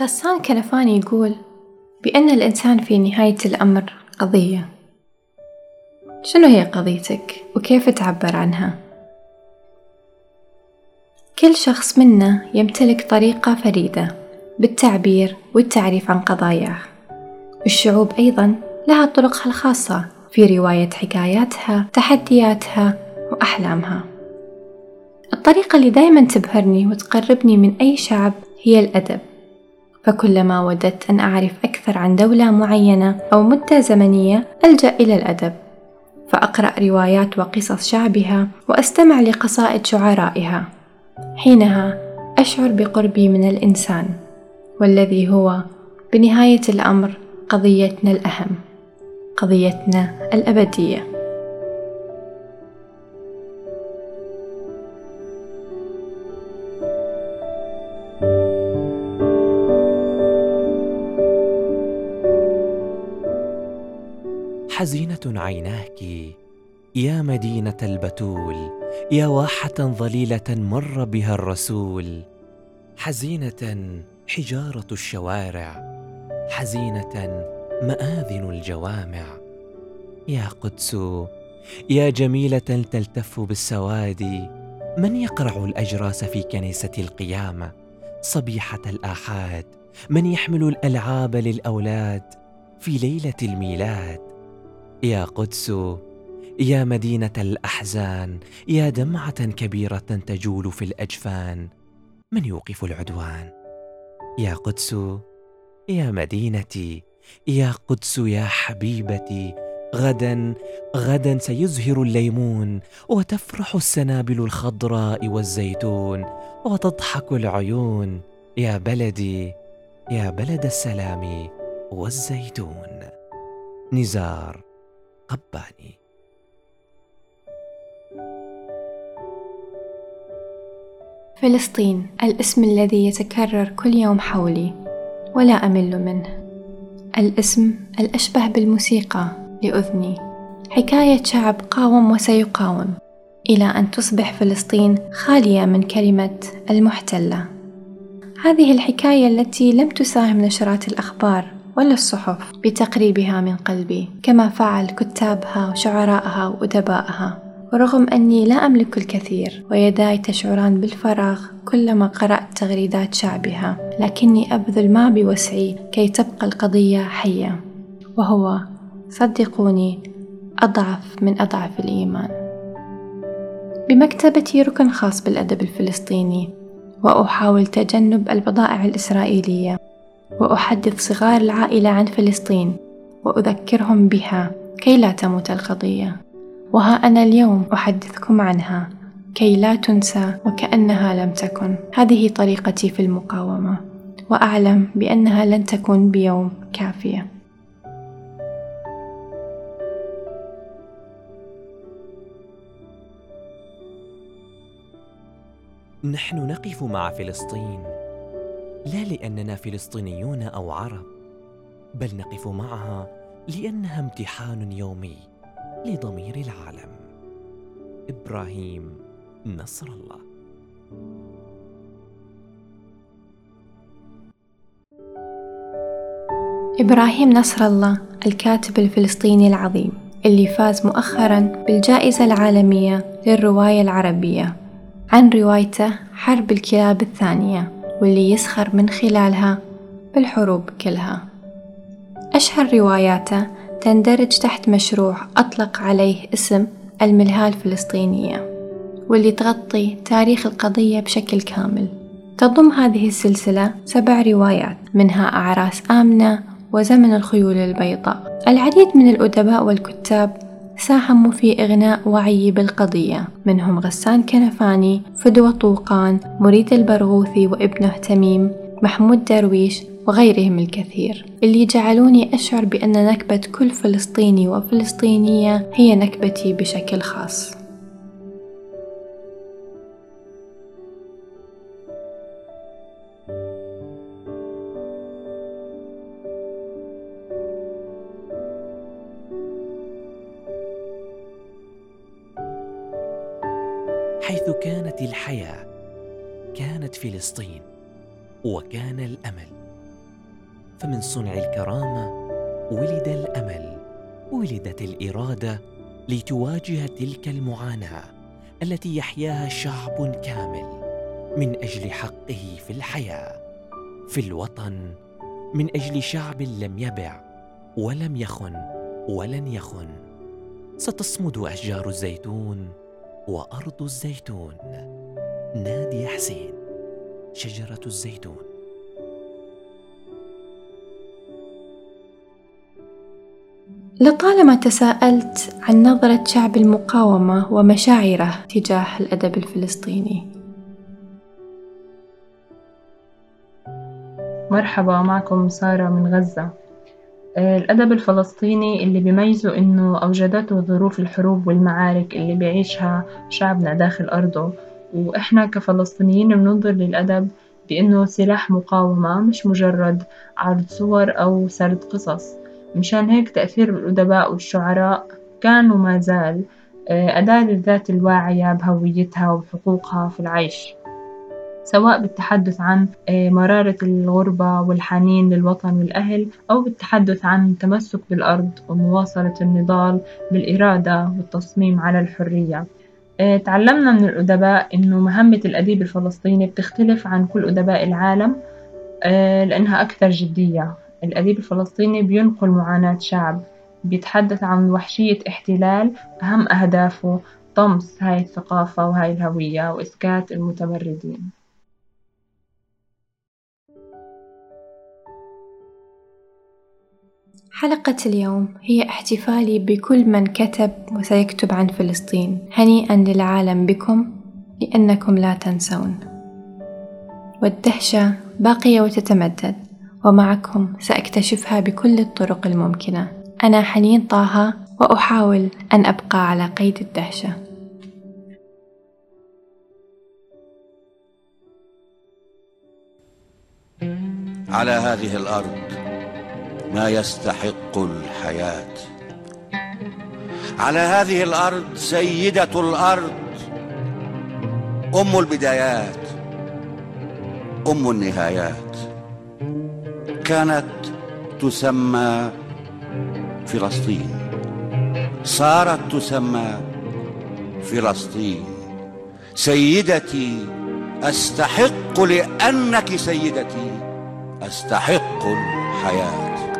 غسان كنفاني يقول بأن الإنسان في نهاية الأمر قضية. شنو هي قضيتك؟ وكيف تعبر عنها؟ كل شخص منا يمتلك طريقة فريدة بالتعبير والتعريف عن قضاياه. الشعوب أيضا لها طرقها الخاصة في رواية حكاياتها تحدياتها وأحلامها. الطريقة اللي دايما تبهرني وتقربني من أي شعب هي الأدب. فكلما وددت أن أعرف أكثر عن دولة معينة أو مدة زمنية ألجأ إلى الأدب فأقرأ روايات وقصص شعبها وأستمع لقصائد شعرائها. حينها أشعر بقربي من الإنسان والذي هو بنهاية الأمر قضيتنا الأهم قضيتنا الأبدية. حزينة عيناك. يا مدينة البتول يا واحة ظليلة مر بها الرسول. حزينة حجارة الشوارع حزينة مآذن الجوامع. يا قدس يا جميلة تلتف بالسواد. من يقرع الأجراس في كنيسة القيامة؟ صبيحة الآحاد. من يحمل الألعاب للأولاد في ليلة الميلاد؟ يا قدس يا مدينة الأحزان يا دمعة كبيرة تجول في الأجفان. من يوقف العدوان؟ يا قدس يا مدينتي يا قدس يا حبيبتي. غدا غدا سيزهر الليمون وتفرح السنابل الخضراء والزيتون وتضحك العيون. يا بلدي يا بلد السلام والزيتون. نزار قباني فلسطين الاسم الذي يتكرر كل يوم حولي ولا أمل منه. الاسم الأشبه بالموسيقى لأذني. حكاية شعب قاوم وسيقاوم. إلى أن تصبح فلسطين خالية من كلمة المحتلة. هذه الحكاية التي لم تساهم نشرات الأخبار ولا الصحف؟ بتقريبها من قلبي كما فعل كتابها وشعراءها وأدبائها. ورغم أني لا أملك الكثير ويداي تشعران بالفراغ كلما قرأت تغريدات شعبها. لكني أبذل ما بوسعي كي تبقى القضية حية. وهو صدقوني أضعف من أضعف الإيمان. بمكتبتي ركن خاص بالأدب الفلسطيني وأحاول تجنب البضائع الإسرائيلية. وأحدث صغار العائلة عن فلسطين وأذكرهم بها كي لا تموت القضية. وها أنا اليوم أحدثكم عنها كي لا تنسى وكأنها لم تكن. هذه طريقتي في المقاومة وأعلم بأنها لن تكون بيوم كافية. نحن نقف مع فلسطين. لا لأننا فلسطينيون أو عرب بل نقف معها لأنها امتحان يومي لضمير العالم. إبراهيم نصر الله. إبراهيم نصر الله الكاتب الفلسطيني العظيم اللي فاز مؤخرا بالجائزة العالمية للرواية العربية. عن روايته حرب الكلاب الثانية. واللي يسخر من خلالها بالحروب كلها. أشهر رواياته تندرج تحت مشروع أطلق عليه اسم الملهاة الفلسطينية واللي تغطي تاريخ القضية بشكل كامل. تضم هذه السلسلة سبع روايات منها أعراس آمنة وزمن الخيول البيضاء. العديد من الأدباء والكتاب ساهموا في إغناء وعي بالقضية. منهم غسان كنفاني فدوى طوقان مريد البرغوثي وابنه تميم محمود درويش وغيرهم الكثير. اللي جعلوني أشعر بأن نكبة كل فلسطيني وفلسطينية هي نكبتي بشكل خاص. حيث كانت الحياة كانت فلسطين وكان الأمل. فمن صنع الكرامة ولد الأمل ولدت الإرادة لتواجه تلك المعاناة التي يحياها شعب كامل من أجل حقه في الحياة في الوطن من أجل شعب لم يبع ولم يخن ولن يخن. ستصمد أشجار الزيتون وأرض الزيتون. نادي حسين شجرة الزيتون. لطالما تساءلت عن نظرة شعب المقاومة ومشاعره تجاه الأدب الفلسطيني. مرحبا معكم سارة من غزة. الأدب الفلسطيني اللي بيميزه إنه أوجدته ظروف الحروب والمعارك اللي بيعيشها شعبنا داخل أرضه. وإحنا كفلسطينيين بننظر للأدب بإنه سلاح مقاومة مش مجرد عرض صور أو سرد قصص. مشان هيك تأثير الأدباء والشعراء كان وما زال آه، أداة للذات الواعية بهويتها وبحقوقها في العيش. سواء بالتحدث عن آه، مرارة الغربة والحنين للوطن والأهل أو بالتحدث عن التمسك بالأرض ومواصلة النضال بالإرادة والتصميم على الحرية. آه، تعلمنا من الأدباء إنه مهمة الأديب الفلسطيني بتختلف عن كل أدباء العالم آه، لأنها أكثر جدية. الأديب الفلسطيني بينقل معاناة شعب بيتحدث عن وحشية احتلال أهم أهدافه طمس هاي الثقافة وهاي الهوية وإسكات المتمردين حلقة اليوم هي احتفالي بكل من كتب وسيكتب عن فلسطين. هنيئا للعالم بكم لأنكم لا تنسون. والدهشة باقية وتتمدد ومعكم سأكتشفها بكل الطرق الممكنة. أنا حنين طه وأحاول أن أبقى على قيد الدهشة. على هذه الأرض ما يستحق الحياة. على هذه الأرض سيدة الأرض أم البدايات أم النهايات. كانت تسمى فلسطين. صارت تسمى فلسطين. سيدتي أستحق لأنك سيدتي. أستحق الحياة.